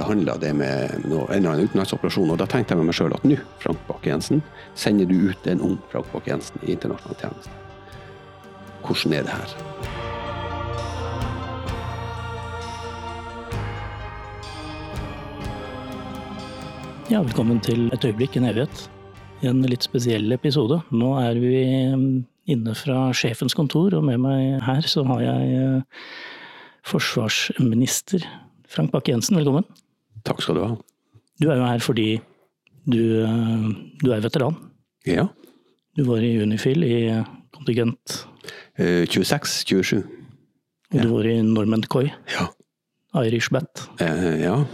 behandla det med noe, en eller annen utenlandsoperasjon. Og da tenkte jeg med meg sjøl at nå, Frank Bakke-Jensen, sender du ut en ung Frank Bakke-Jensen i internasjonal tjeneste. Hvordan er det her? Ja, velkommen til Et øyeblikk, en evighet. En litt spesiell episode. Nå er vi mm, inne fra sjefens kontor, og med meg her så har jeg eh, forsvarsminister Frank Bakke-Jensen. Velkommen. Takk skal du ha. Du er jo her fordi du, eh, du er veteran. Ja. Du var i Unifil i kontingent, Eh, 26-27. og du var i Norman Coy, Ja. Irish Bat. Eh, ja.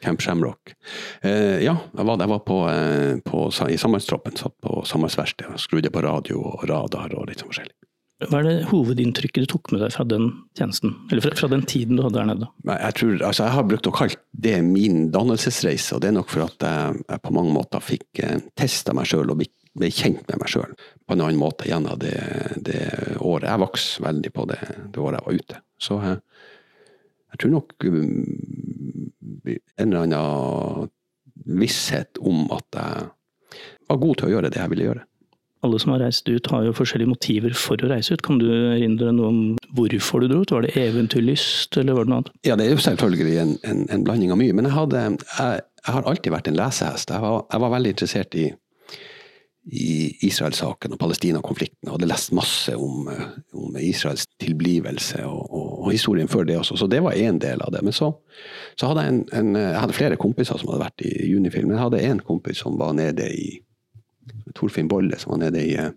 Camp Shamrock. Eh, ja, jeg var, jeg var på, eh, på, i sambandstroppen. Satt på sambandsverkstedet og skrudde på radio og radar og litt sånn forskjellig. Hva er det hovedinntrykket du tok med deg fra den tjenesten? Eller fra, fra den tiden du hadde der nede? Jeg tror, altså jeg har brukt å kalle det min dannelsesreise, og det er nok for at jeg, jeg på mange måter fikk eh, testa meg sjøl og ble, kjent med meg sjøl på en annen måte gjennom det, det året. Jeg vokste veldig på det, det året jeg var ute. Så jeg, jeg tror nok um, en eller annen visshet om at jeg var god til å gjøre det jeg ville gjøre. Alle som har reist ut har jo forskjellige motiver for å reise ut. Kan du erindre noe om hvorfor du dro ut? Var det eventyrlyst, eller var det noe annet? Ja, det er jo selvfølgelig en, en, en blanding av mye, men jeg, hadde, jeg, jeg har alltid vært en lesehest. Jeg var, jeg var veldig interessert i, i Israel-saken og Palestina-konflikten, hadde lest masse om, om Israels tilblivelse og, og, og historien før det også, så det var én del av det. Men så, så hadde jeg en, jeg hadde flere kompiser som hadde vært i Junifilm. jeg hadde en kompis som var nede i Torfinn Bolle, som var nede i eh,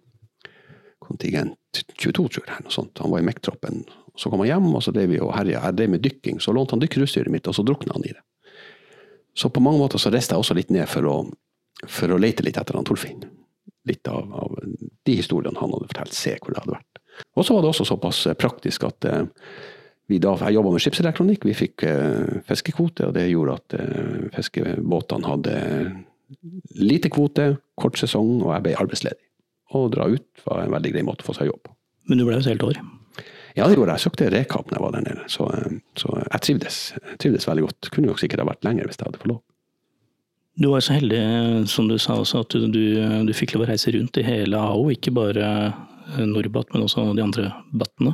kontingent 22, tror jeg. Noe sånt. Han var i MEC-troppen. Så kom han hjem, og så drev vi og herja. Jeg drev med dykking, så lånte han dykkerutstyret mitt, og så drukna han i det. Så på mange måter så reiste jeg også litt ned for å, for å lete litt etter han Torfinn. Litt av, av de historiene han hadde fortalt, se hvor det hadde vært. Og så var det også såpass eh, praktisk at eh, vi da, jeg jobba med skipselektronikk, vi fikk fiskekvote, og det gjorde at fiskebåtene hadde lite kvote, kort sesong, og jeg ble arbeidsledig. Å dra ut var en veldig grei måte å få seg jobb på. Men du ble jo helt år. Ja, det gjorde jeg. Jeg søkte rekap da jeg var der nede, så, eh, så jeg trivdes. Jeg trivdes veldig godt. Kunne jo sikkert ha vært lenger hvis jeg hadde fått lov. Du var så heldig, som du sa også, at du, du, fikk lov å reise rundt i hele AO, ikke bare Norbat, men også de andre battene.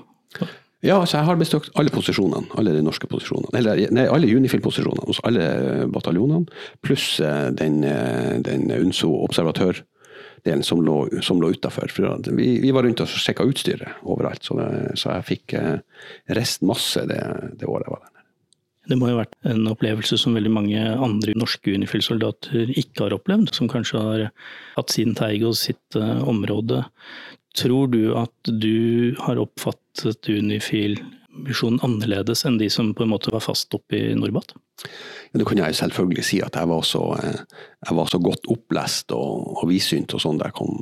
Ja, altså jeg har bestått alle posisjonene, alle de norske posisjonene. Eller nei, alle Unifil-posisjonene hos alle bataljonene, pluss eh, den, eh, den UNSO-observatørdelen som som lå utafor. Vi, vi var rundt og sjekka utstyret overalt, så, så jeg fikk rest masse det, det året jeg var der. Det må jo ha vært en opplevelse som veldig mange andre norske Unifil-soldater ikke har opplevd, som kanskje har hatt sin teig og sitt område. Tror du at du har oppfattet Unifil-misjonen annerledes enn de som på en måte var fast oppe i Norbat? Ja, det kan jeg selvfølgelig si at jeg var så, jeg var så godt opplest og, og vidsynt og sånn da jeg kom,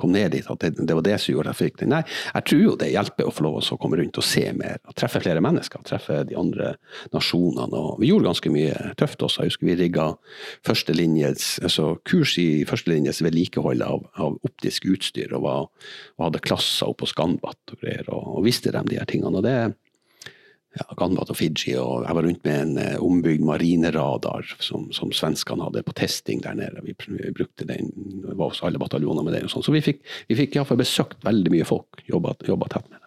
kom, ned dit, at det, det, var det som gjorde at jeg fikk det. Nei, jeg tror jo det hjelper å få lov å komme rundt og se mer, og treffe flere mennesker. Treffe de andre nasjonene. og Vi gjorde ganske mye tøft også. Jeg husker vi rigga altså kurs i førstelinjes vedlikehold av, av optisk utstyr, og, var, og hadde klasser oppe på Scanbat og greier, og, og visste dem de her tingene. og det ja, Ganbat og Fiji, og jeg var rundt med en eh, ombygd marineradar som, som svenskene hadde på testing der nede. Vi, vi brukte den, det var også alle bataljoner med den. og sånn. Så vi fikk, vi fikk iallfall besøkt veldig mye folk, jobba, tett med det.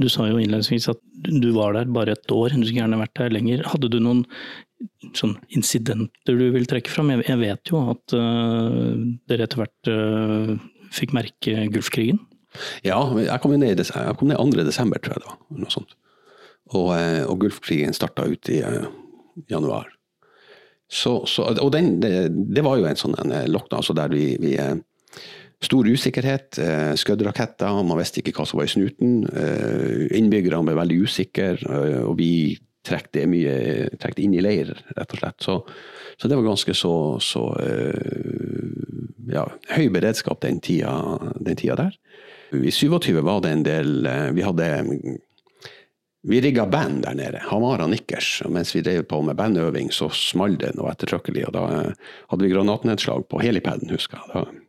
Du sa jo innledningsvis at du var der bare et år, du skulle gjerne vært der lenger. Hadde du noen sånn incidenter du vil trekke fram? Jeg, vet jo at uh, dere etter hvert uh, fikk merke Gulfkrigen. Ja, jeg kom ned, jeg kom ned 2. desember, tror jeg det var. Noe sånt. Og, uh, og Gulfkrigen starta ut i januar. Så, så, og den, det, det, var jo en sånn en lockdown altså der vi, vi Stor usikkerhet, skuddraketter, man visste ikke hva som var i snuten. Innbyggerne ble veldig usikre, og vi trekke det mye trekke det inn i leir, rett og slett. Så, så det var ganske så, så ja, høy beredskap den tida, den tida, der. I 27 var det en del Vi hadde vi rigga band der nede, Hamara Nikkers. og Mens vi drev på med bandøving, så smalt det noe ettertrykkelig. og Da uh, hadde vi granatnedslag på helipaden, husker jeg. Da,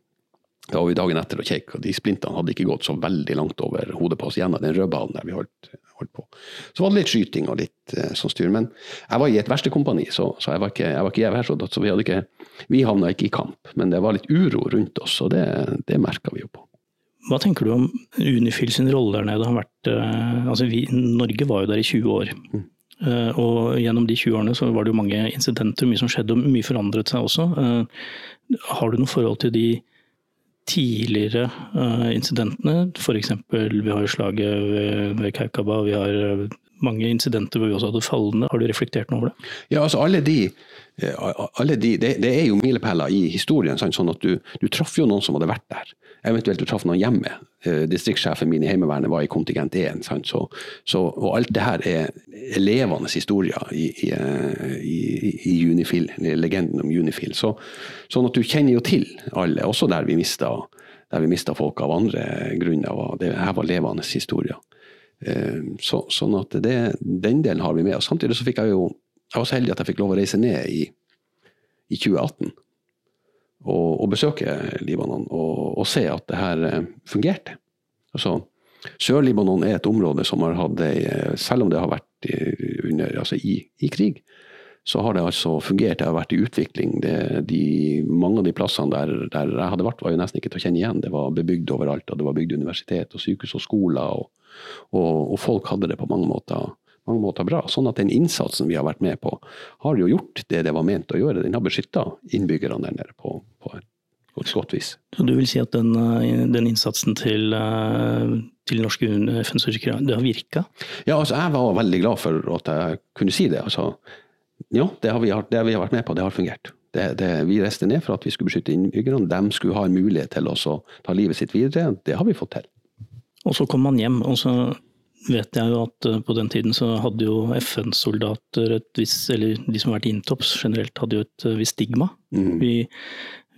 da var vi dagen etter og kjekk, og de splintene hadde ikke gått så veldig langt over hodet på oss gjennom den rødbanen der vi holdt, holdt, på. Så var det litt skyting og litt eh, sånn styr. Men jeg var i et verkstedkompani, så, så jeg var ikke, jeg var ikke jæværsoldat, så vi, hadde ikke, vi havna ikke i kamp. Men det var litt uro rundt oss, og det, det merka vi jo på. Hva tenker du om Unifil sin rolle der nede? Har vært, eh, altså vi, Norge var jo der i 20 år. Mm. Uh, og gjennom de 20 årene så var det jo mange incidenter, mye som skjedde, og mye forandret seg også. Uh, har du noe forhold til de tidligere incidentene. F.eks. vi har slaget ved, Kaukaba, vi har eh, mange incidenter hvor vi også hadde fallende. Har du reflektert noe over det? Ja, altså alle de, eh, alle de det, det, er jo milepæler i historien. sånn at du, du traff jo noen som hadde vært der. Eventuelt du traff noen hjemme. Eh, distriktssjefen min i Heimevernet var i kontingent 1. Så, så, og alt det her er, levende historier i, i, i, i Unifil, legenden om Unifil. Så, sånn at du kjenner jo til alle, også der vi mista der vi mista folk av andre grunner. Det her var levende historier. Eh, så, sånn at det, den delen har vi med oss. Samtidig så fikk jeg jo Jeg var så heldig at jeg fikk lov å reise ned i, i 2018 og, og, besøke Libanon og, og, se at det her eh, fungerte. Altså, Sør-Libanon er et område som har hatt Selv om det har vært under, altså i, i, krig, så har det altså fungert. Det har vært i utvikling. Det, de, mange av de plassene der, der, jeg hadde vært, var jo nesten ikke til å kjenne igjen. Det var bebygd overalt. og Det var bygd universitet og sykehus og skoler. og og, og folk hadde det på mange måter, mange måter, bra. Sånn at den innsatsen vi har vært med på, har jo gjort det det var ment å gjøre. Den har beskytta innbyggerne der nede på, på et godt vis. Så du vil si at den, eh, den innsatsen til, eh, til norske FN-styrker det har virka? Ja, altså jeg var veldig glad for at jeg kunne si det. Altså, ja, det har, vi, det vi vært med på, det har fungert. Det, det, vi reiste ned for at vi skulle beskytte innbyggerne. De skulle ha en mulighet til å ta livet sitt videre. Det har vi fått til. Og så kom man hjem, og så vet jeg jo at eh, på den tiden så hadde jo FN-soldater et visst, eller de som har vært inntops generelt, hadde jo et eh, visst stigma. Mm. Vi,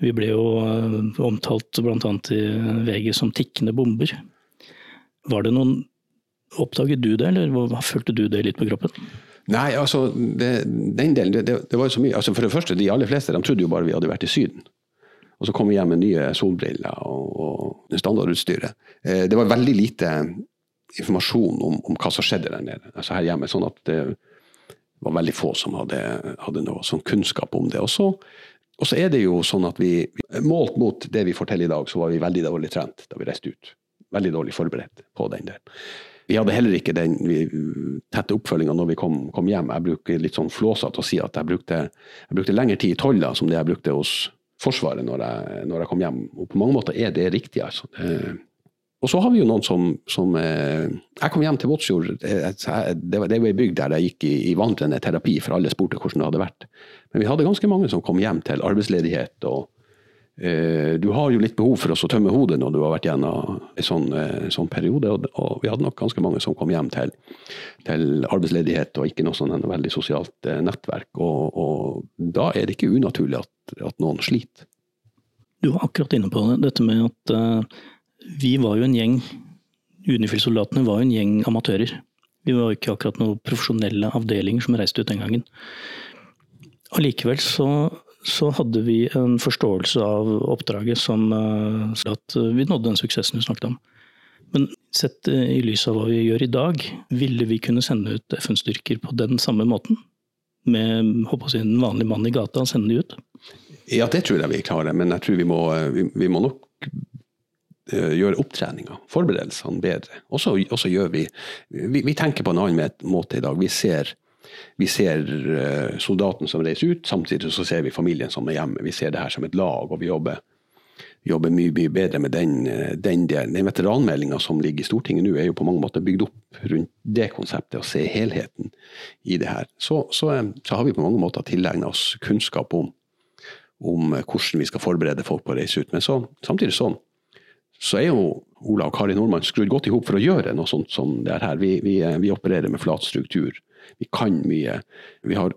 vi, ble jo eh, omtalt bl.a. i VG som tikkende bomber. Var det noen Oppdaget du det, eller følte du det litt på kroppen? Nei, altså, det, den delen, det, det, var så mye. Altså, for det første, de aller fleste de trodde jo bare vi hadde vært i Syden. Og så kom vi hjem med nye solbriller og, og standardutstyret. Eh, det var veldig lite informasjon om, om, hva som skjedde der nede, altså her hjemme. sånn at det var veldig få som hadde, hadde noe sånn kunnskap om det. Og så, og så er det jo sånn at vi, målt mot det vi forteller i dag, så var vi veldig dårlig trent da vi reiste ut. Veldig dårlig forberedt på den der. Vi hadde heller ikke den tette oppfølginga når vi kom, kom, hjem. Jeg bruker litt sånn flåsete å si at jeg brukte, jeg brukte lengre tid i tolla som det jeg brukte hos Forsvaret når jeg, når jeg, kom hjem. Og på mange måter er det riktig, altså. Det, og så har vi jo noen som, som eh, Jeg kom hjem til Båtsfjord. Eh, det var, ei bygd der jeg gikk i, i vandrende terapi, for alle spurte hvordan det hadde vært. Men vi hadde ganske mange som kom hjem til arbeidsledighet. og eh, Du har jo litt behov for å tømme hodet når du har vært gjennom en sånn, en sånn periode. Og, vi hadde nok ganske mange som kom hjem til, til arbeidsledighet og ikke noe sånn veldig sosialt eh, nettverk. Og, og, da er det ikke unaturlig at at noen sliter. Du var akkurat inne på det, dette med at uh, vi var jo en gjeng Unifil-soldatene var jo en gjeng amatører. Vi var jo ikke akkurat noen profesjonelle avdelinger som reiste ut den gangen. Allikevel så, så hadde vi en forståelse av oppdraget som uh, at vi nådde den suksessen du snakket om. Men sett uh, i lys av hva vi gjør i dag, ville vi kunne sende ut FN-styrker på den samme måten? Med håper si, en vanlig mann i gata og sende de ut? Ja, det tror jeg vi klarer, men jeg tror vi må, vi, vi må nok gjøre opptreninga, forberedelsene, bedre. Og så gjør vi, vi, vi tenker på en annen måte i dag. Vi ser vi ser uh, soldaten som reiser ut, samtidig så ser vi familien som er hjemme. Vi ser det her som et lag, og vi jobber, jobber mye, mye bedre med den, den delen. Den veteranmeldinga som ligger i Stortinget nå, er jo på mange måter bygd opp rundt det konseptet, å se helheten i det her. Så, så, så har vi på mange måter tilegna oss kunnskap om, om hvordan vi skal forberede folk på å reise ut. Men så, samtidig sånn så er jo Ola og Kari Nordmann skrudd godt i hop for å gjøre noe sånt som det er her. Vi, vi, vi, opererer med flat struktur. Vi kan mye. Vi har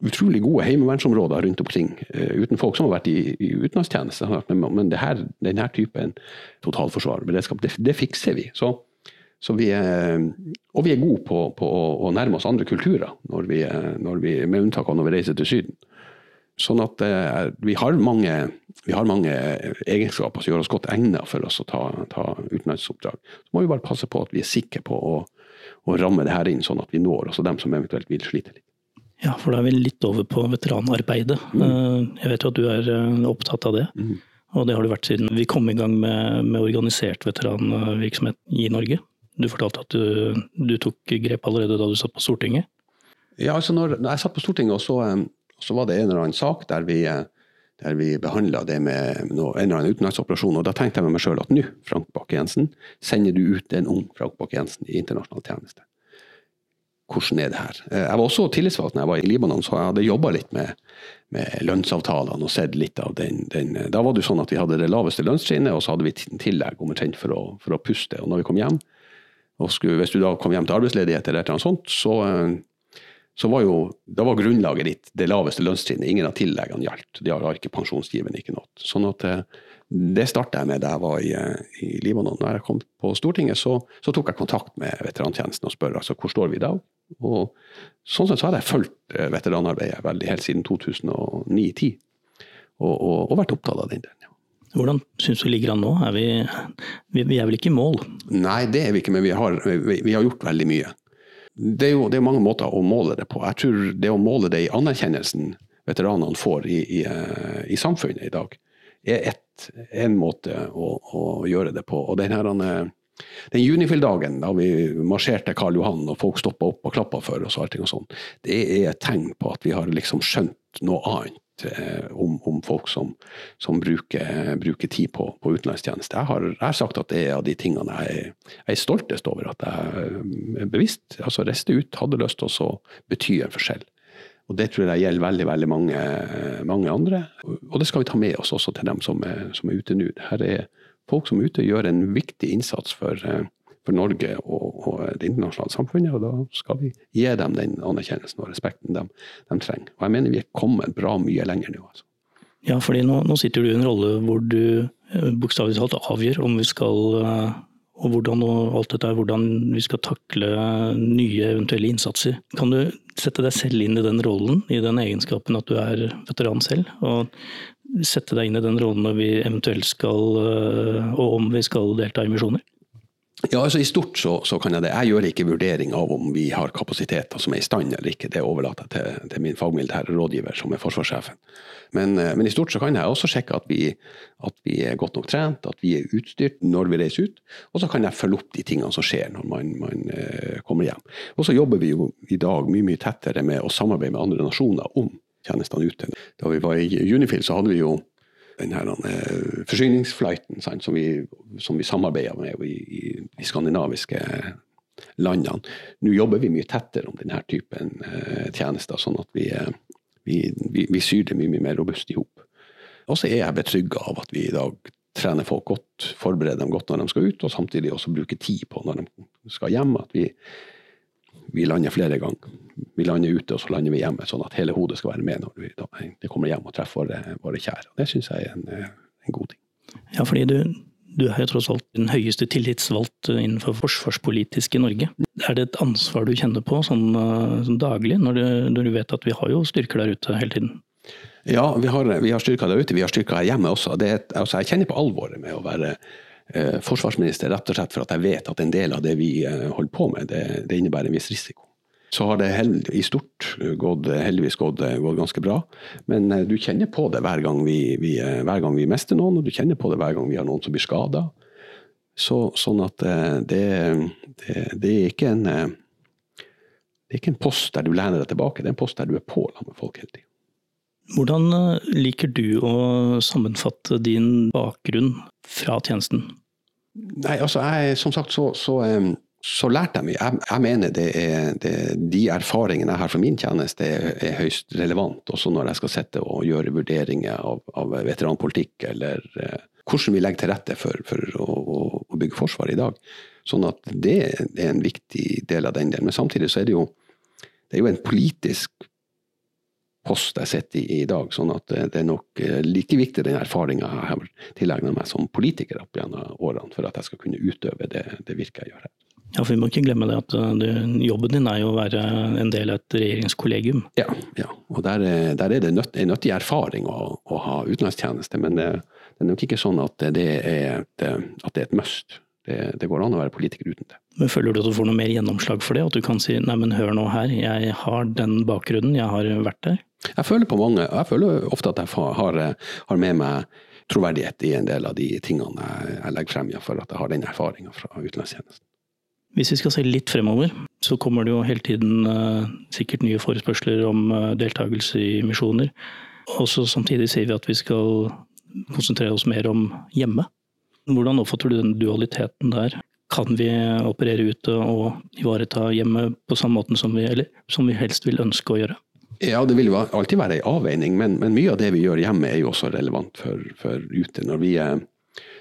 utrolig gode heimevernsområder rundt omkring, uh, uten folk som har vært i, i utenlandstjeneste. Men, men her, denne typen totalforsvar, beredskap, det, det fikser vi. Så, så vi er, og vi er gode på, på å, å, nærme oss andre kulturer, når vi, når vi, med unntak av når vi reiser til Syden. Sånn at eh, vi, har mange, vi, har mange, egenskaper som gjør oss godt egnet for oss å ta, ta utenlandsoppdrag. Så må vi bare passe på at vi er sikre på å, å ramme det her inn, sånn at vi når også dem som eventuelt vil slite litt. Ja, for da er vi litt over på veteranarbeidet. Mm. Eh, jeg vet jo at du er eh, opptatt av det. Mm. Og det har du vært siden vi kom i gang med, med organisert veteranvirksomhet i Norge. Du fortalte at du, du, tok grep allerede da du satt på Stortinget? Ja, altså når, når jeg satt på Stortinget, og så, så var det en eller annen sak der vi, der vi behandla det med noe, en eller annen utenlandsoperasjon. Og da tenkte jeg med meg sjøl at nå, Frank Bakke-Jensen, sender du ut en ung Frank Bakke-Jensen i internasjonal tjeneste. Hvordan er det her? Eh, jeg var også tillitsvalgt når jeg var i Libanon, så jeg hadde jobba litt med, med, lønnsavtalene og sett litt av den, den, Da var det jo sånn at vi hadde det laveste lønnstrinnet, og så hadde vi tillegg omtrent for, for å puste. Og når vi kom hjem, og skulle, hvis du da kom hjem til arbeidsledighet eller et eller annet sånt, så eh, så var jo, da var grunnlaget ditt det laveste lønnstrinnet. Ingen av tilleggene gjaldt. De har ikke pensjonsgiven, ikke noe. Sånn at eh, det starta jeg med da jeg var i, eh, i Libanon. Når jeg kom på Stortinget, så, så tok jeg kontakt med veterantjenesten og spør altså, hvor står vi i dag. Og sånn sett så hadde jeg fulgt eh, veteranarbeidet veldig helt siden 2009-2010, og, og, og, vært opptatt av den delen. Ja. Hvordan syns du ligger an nå? Er vi, vi, vi, er vel ikke i mål? Nei, det er vi ikke, men vi har, vi, vi har gjort veldig mye. Det er jo det er mange måter å måle det på. Jeg tror det å måle det i anerkjennelsen veteranene får i, i, eh, i samfunnet i dag, er ett, en måte å, å, gjøre det på. Og den, her, eh, den Junifil-dagen da vi marsjerte Karl Johan og folk stoppa opp og klappa for oss, og, og sånn, det er et tegn på at vi har liksom skjønt noe annet Eh, om, om folk som, som bruker, bruker, tid på, på utenlandstjeneste. Jeg har, jeg har, sagt at det er av de tingene jeg, jeg er stoltest over at jeg bevisst altså reiste ut, hadde lyst til å bety en forskjell. Og Det tror jeg gjelder veldig veldig mange, mange, andre. Og det skal vi ta med oss også til dem som er, som er ute nå. Her er folk som er ute gjør en viktig innsats for, eh, for Norge og, og, det internasjonale samfunnet. Og da skal vi gi dem den anerkjennelsen og respekten de, de trenger. Og jeg mener vi er kommet bra mye lenger nå. altså. Ja, fordi nå, nå sitter du i en rolle hvor du eh, bokstavelig talt avgjør om vi skal eh, og hvordan og alt dette hvordan vi skal takle nye eventuelle innsatser. Kan du sette deg selv inn i den rollen, i den egenskapen at du er veteran selv? Og sette deg inn i den rollen når vi eventuelt skal, eh, og om vi skal delta i misjoner? Ja, altså I stort så, så, kan jeg det. Jeg gjør ikke vurdering av om vi har kapasiteter som er i stand eller ikke. Det overlater jeg til, til, min fagmilitære rådgiver, som er forsvarssjefen. Men, eh, men, i stort så kan jeg også sjekke at vi, at vi, er godt nok trent, at vi er utstyrt når vi reiser ut. Og så kan jeg følge opp de tingene som skjer når man, man uh, kommer hjem. Og så jobber vi jo i dag mye mye tettere med å samarbeide med andre nasjoner om tjenestene ute. Da vi var i Unifil, så hadde vi jo den her uh, forsyningsflighten sant, som, vi, som vi samarbeider med i, i de skandinaviske landene. Nå jobber vi mye tettere om denne typen uh, tjenester, sånn at vi, uh, vi, vi, vi, syr det mye, mye mer robust i hop. Og så er jeg betrygga av at vi i dag trener folk godt, forbereder dem godt når de skal ut, og samtidig også bruker tid på når de skal hjem. At vi, vi lander flere ganger. Vi lander ute, og så lander vi hjemme, sånn at hele hodet skal være med når vi da, kommer hjem og treffer våre, våre kjære. Det syns jeg er en, en, god ting. Ja, fordi du, du er jo tross alt den høyeste tillitsvalgt innenfor forsvarspolitisk i Norge. Er det et ansvar du kjenner på sånn, sånn daglig, når du, når du, vet at vi har jo styrker der ute hele tiden? Ja, vi har, vi har styrker der ute. Vi har styrker her hjemme også. Det, altså, jeg kjenner på alvoret med å være eh, forsvarsminister, rett og slett for at jeg vet at en del av det vi eh, holder på med, det, det innebærer en viss risiko. Så har det held, i stort gått, heldigvis gått, gått, ganske bra. Men eh, du kjenner på det hver gang vi, vi, eh, hver gang vi mister noen, og du kjenner på det hver gang vi har noen som blir skada. Så, sånn at eh, det, det, det, er ikke en det er ikke en post der du lener deg tilbake, det er en post der du er på med folk hele tiden. Hvordan eh, liker du å sammenfatte din bakgrunn fra tjenesten? Nei, altså jeg, som sagt så, så, så lærte jeg mye. Jeg, jeg mener det er, det, de erfaringene jeg har fra min tjeneste er, er, høyst relevant, også når jeg skal sitte og gjøre vurderinger av, av veteranpolitikk, eller eh, hvordan vi legger til rette for, for å, å, bygge Forsvaret i dag. Sånn at det er en viktig del av den delen. Men samtidig så er det jo, det er jo en politisk post jeg sitter i i dag. sånn at det er nok eh, like viktig den erfaringa jeg har tilegna meg som politiker opp gjennom årene, for at jeg skal kunne utøve det, det virket jeg gjør her. Ja, for Vi må ikke glemme det at du, jobben din er jo å være en del av et regjeringskollegium. Ja, ja. og der, der er det nøtt, en nyttig erfaring å, å ha utenlandstjeneste. Men det, det, er nok ikke sånn at det er et, at det er et must. Det, det, går an å være politiker uten det. Men Føler du at du får noe mer gjennomslag for det? At du kan si nei, men hør nå her, jeg har den bakgrunnen, jeg har vært der? Jeg føler på mange, jeg føler ofte at jeg har, har med meg troverdighet i en del av de tingene jeg legger frem, for at jeg har den erfaringa fra utenlandstjenesten. Hvis vi skal se litt fremover, så kommer det jo hele tiden uh, sikkert nye forespørsler om uh, deltakelse i misjoner. Og så samtidig sier vi at vi skal konsentrere oss mer om hjemme. Hvordan oppfatter du den dualiteten der? Kan vi operere ute og ivareta hjemme på samme måten som vi, eller, som vi helst vil ønske å gjøre? Ja, det vil jo alltid være en avveining, men, men, mye av det vi gjør hjemme er jo også relevant for, for ute. Når vi,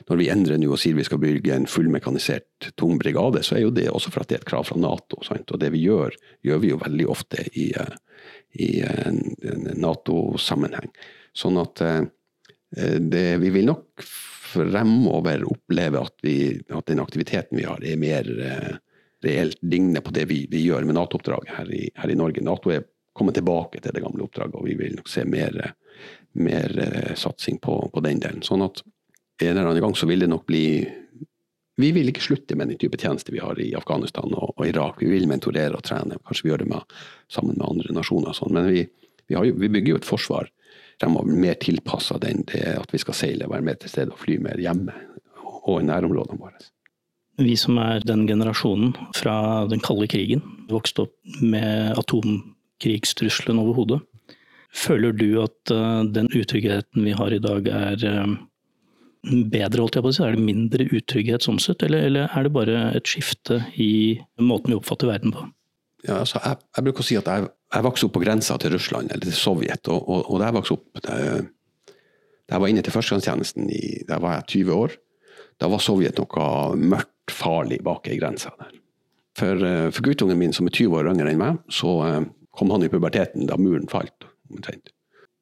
når vi endrer nå og sier vi skal bygge en fullmekanisert tung brigade, så er jo det også for at det er et krav fra Nato. Sant? Og det vi gjør, gjør vi jo veldig ofte i, i en, en Nato-sammenheng. Sånn at eh, det, vi vil nok fremover oppleve at, vi, at, den aktiviteten vi har, er mer eh, reelt lignende på det vi, vi gjør med Nato-oppdraget her, her, i Norge. Nato er kommet tilbake til det gamle oppdraget, og vi vil nok se mer, mer eh, satsing på, på, den delen. Sånn at en eller annen gang så vil det nok bli Vi vil ikke slutte med den type tjeneste vi har i Afghanistan og, og Irak. Vi vil mentorere og trene. Kanskje vi gjør det med, sammen med andre nasjoner. Sånn. Men vi, vi, jo, vi, bygger jo et forsvar fremover mer tilpassa den det at vi skal seile, være mer til stede og fly mer hjemme og i nærområdene våre. Vi som er den generasjonen fra den kalde krigen, vokste opp med atomkrigstrusselen over hodet. Føler du at uh, den utryggheten vi har i dag er uh, bedre, holdt jeg på å si? Er det mindre utrygghet sånn sett, eller, eller, er det bare et skifte i måten vi oppfatter verden på? Ja, altså, jeg, jeg, bruker å si at jeg, jeg vokste opp på grensa til Russland, eller til Sovjet. Og, og, og da jeg vokste opp, da, jeg var inne til førstegangstjenesten, da var jeg 20 år, da var Sovjet noe mørkt, farlig bak ei grense der. For, eh, for guttungen min, som er 20 år yngre enn meg, så kom han i puberteten da muren falt. omtrent.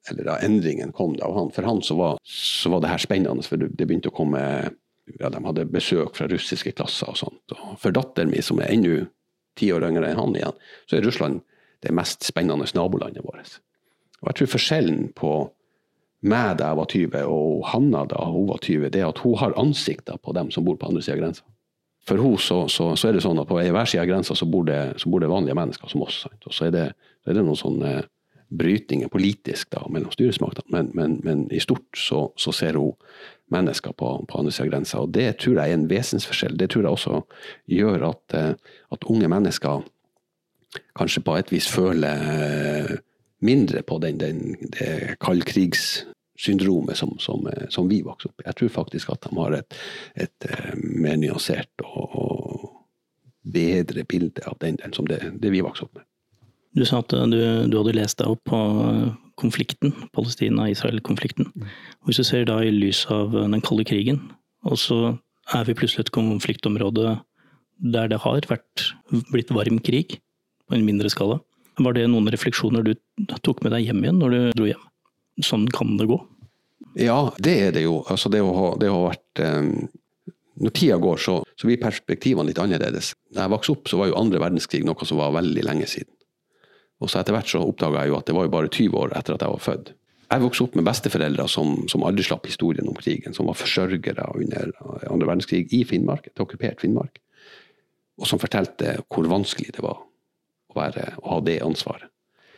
Eller da endringen kom. da, han, For han så var, så var det her spennende, for det begynte å komme ja, De hadde besøk fra russiske klasser og sånt. Og for datteren min, som er ennå ti år yngre enn han igjen, så er Russland det mest spennende nabolandet vårt. Og jeg tror forskjellen på meg da jeg var 20 og Hanna da hun var 20, det er at hun har ansikter på dem som bor på andre sida av grensa for henne så, så, så, er det sånn at på hver side av grensa så bor, det, så bor det vanlige mennesker som oss. Og så er det, så er det noen sånne brytninger politisk da, mellom styresmaktene, men, men, men, i stort så, så ser hun mennesker på, på andre sida av grensa. Og det tror jeg er en vesensforskjell. Det tror jeg også gjør at, eh, at unge mennesker kanskje på et vis føler eh, mindre på den, den, det kaldkrigssyndromet som, som, eh, som, vi vokste opp i. Jeg tror faktisk at de har et, et mer nyansert og, og, bedre bilde av den den som det, det, vi vokste opp med. Du sa at du, du hadde lest deg opp på konflikten, Palestina-Israel-konflikten. Mm. Hvis du ser da i lys av den kalde krigen, og så er vi plutselig et konfliktområde der det har vært blitt varm krig, på en mindre skala. Var det noen refleksjoner du tok med deg hjem igjen når du dro hjem? sånn kan det gå? Ja, det er det jo. Altså det, har, det har vært um, Når tida går, så, så blir perspektivene litt annerledes. Da jeg vokste opp, så var jo andre verdenskrig noe som var veldig lenge siden. Og så etter hvert så oppdaga jeg jo at det var jo bare 20 år etter at jeg var født. Jeg vokste opp med besteforeldre som, som aldri slapp historien om krigen, som var forsørgere under andre verdenskrig i Finnmark, et okkupert Finnmark, og som fortalte hvor vanskelig det var å, være, å ha det ansvaret.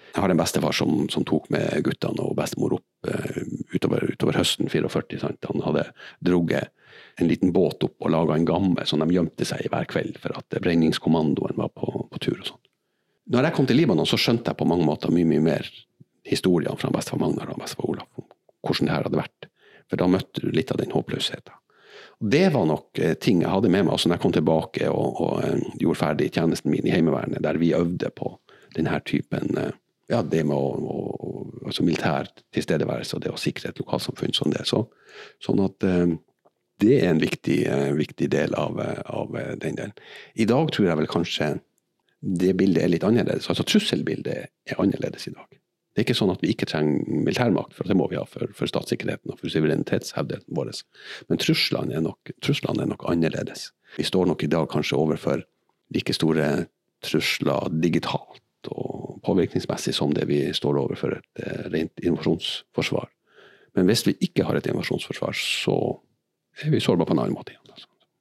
Jeg har en bestefar som, som tok med guttene og bestemor opp uh, utover, utover, høsten 44. Sant? Han hadde drugget en liten båt opp og laga en gamme som de gjemte seg i hver kveld for at brenningskommandoen var på, på tur. og sånt. Når jeg kom til Libanon, så skjønte jeg på mange måter mye mye mer historiene fra bestefar Magnar og bestefar Olaf om hvordan det her hadde vært. For da møtte du litt av den håpløsheten. Det var nok eh, ting jeg hadde med meg altså når jeg kom tilbake og, og eh, gjorde ferdig tjenesten min i Heimevernet, der vi øvde på denne typen eh, ja, det med å, å, altså militær tilstedeværelse og det å sikre et lokalsamfunn som det. Så, sånn at det er en viktig, viktig del av, av, den delen. I dag tror jeg vel kanskje det bildet er litt annerledes. Altså trusselbildet er annerledes i dag. Det er ikke sånn at vi ikke trenger militærmakt, for det må vi ha for, for statssikkerheten og for suverenitetshevdelsen vår. Men truslene er, nok, truslene er nok annerledes. Vi står nok i dag kanskje overfor like store trusler digitalt og påvirkningsmessig som det vi står overfor et eh, rent invasjonsforsvar. Men hvis vi ikke har et invasjonsforsvar, så er vi sårbare på en annen måte.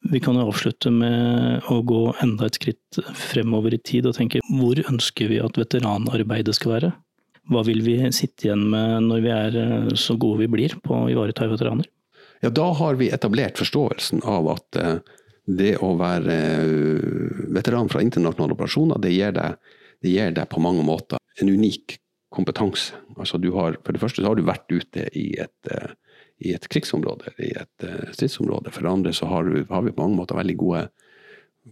Vi kan jo avslutte med å gå enda et skritt fremover i tid og tenke hvor ønsker vi at veteranarbeidet skal være? Hva vil vi sitte igjen med når vi er eh, så gode vi blir på å ivareta veteraner? Ja, da har vi etablert forståelsen av at eh, det å være eh, veteran fra internasjonale operasjoner, det gir deg, det gir deg på mange måter en unik kompetanse. Altså har, for det første så har du vært ute i et, i et krigsområde, i et stridsområde. For det andre så har, har vi på mange måter veldig gode,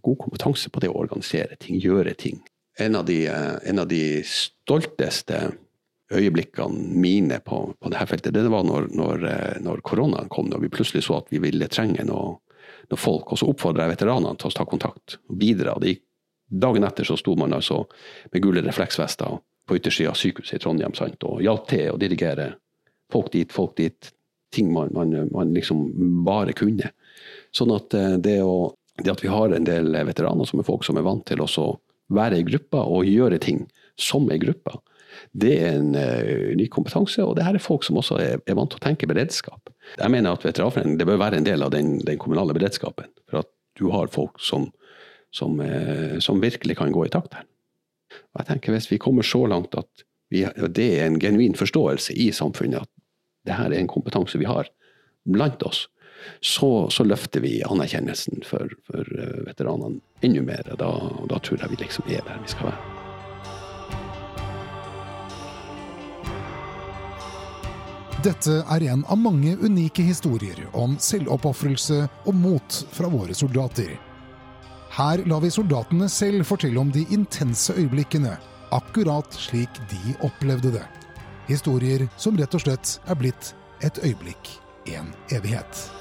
god kompetanse på det å organisere ting, gjøre ting. En av de, en av de stolteste øyeblikkene mine på, på dette feltet, det var når, når, eh, når koronaen kom og vi plutselig så at vi ville trenge noe, noe folk. Og så oppfordra jeg veteranene til å ta kontakt og bidra. De, dagen etter så sto man altså med gule refleksvester på yttersida av sykehuset i Trondheim sant? og hjalp til å dirigere folk dit, folk dit. Ting man, man, man liksom bare kunne. Sånn at eh, det, å, det, at vi har en del veteraner som er folk som er vant til å være i grupper og gjøre ting som ei gruppe, det er en uh, ny kompetanse, og det her er folk som også er, er vant til å tenke beredskap. Jeg mener at veteranforeningen det bør være en del av den, den, kommunale beredskapen. For at du har folk som, som, uh, som, virkelig kan gå i takt her. Og jeg tenker Hvis vi kommer så langt at vi, det er en genuin forståelse i samfunnet at det her er en kompetanse vi har blant oss, så, så løfter vi anerkjennelsen for, for uh, veteranene enda mer. Da, da tror jeg vi liksom er der vi skal være. Dette er en av mange unike historier om selvoppofrelse og mot fra våre soldater. Her lar vi soldatene selv fortelle om de intense øyeblikkene, akkurat slik de opplevde det. Historier som rett og slett er blitt et øyeblikk, en evighet.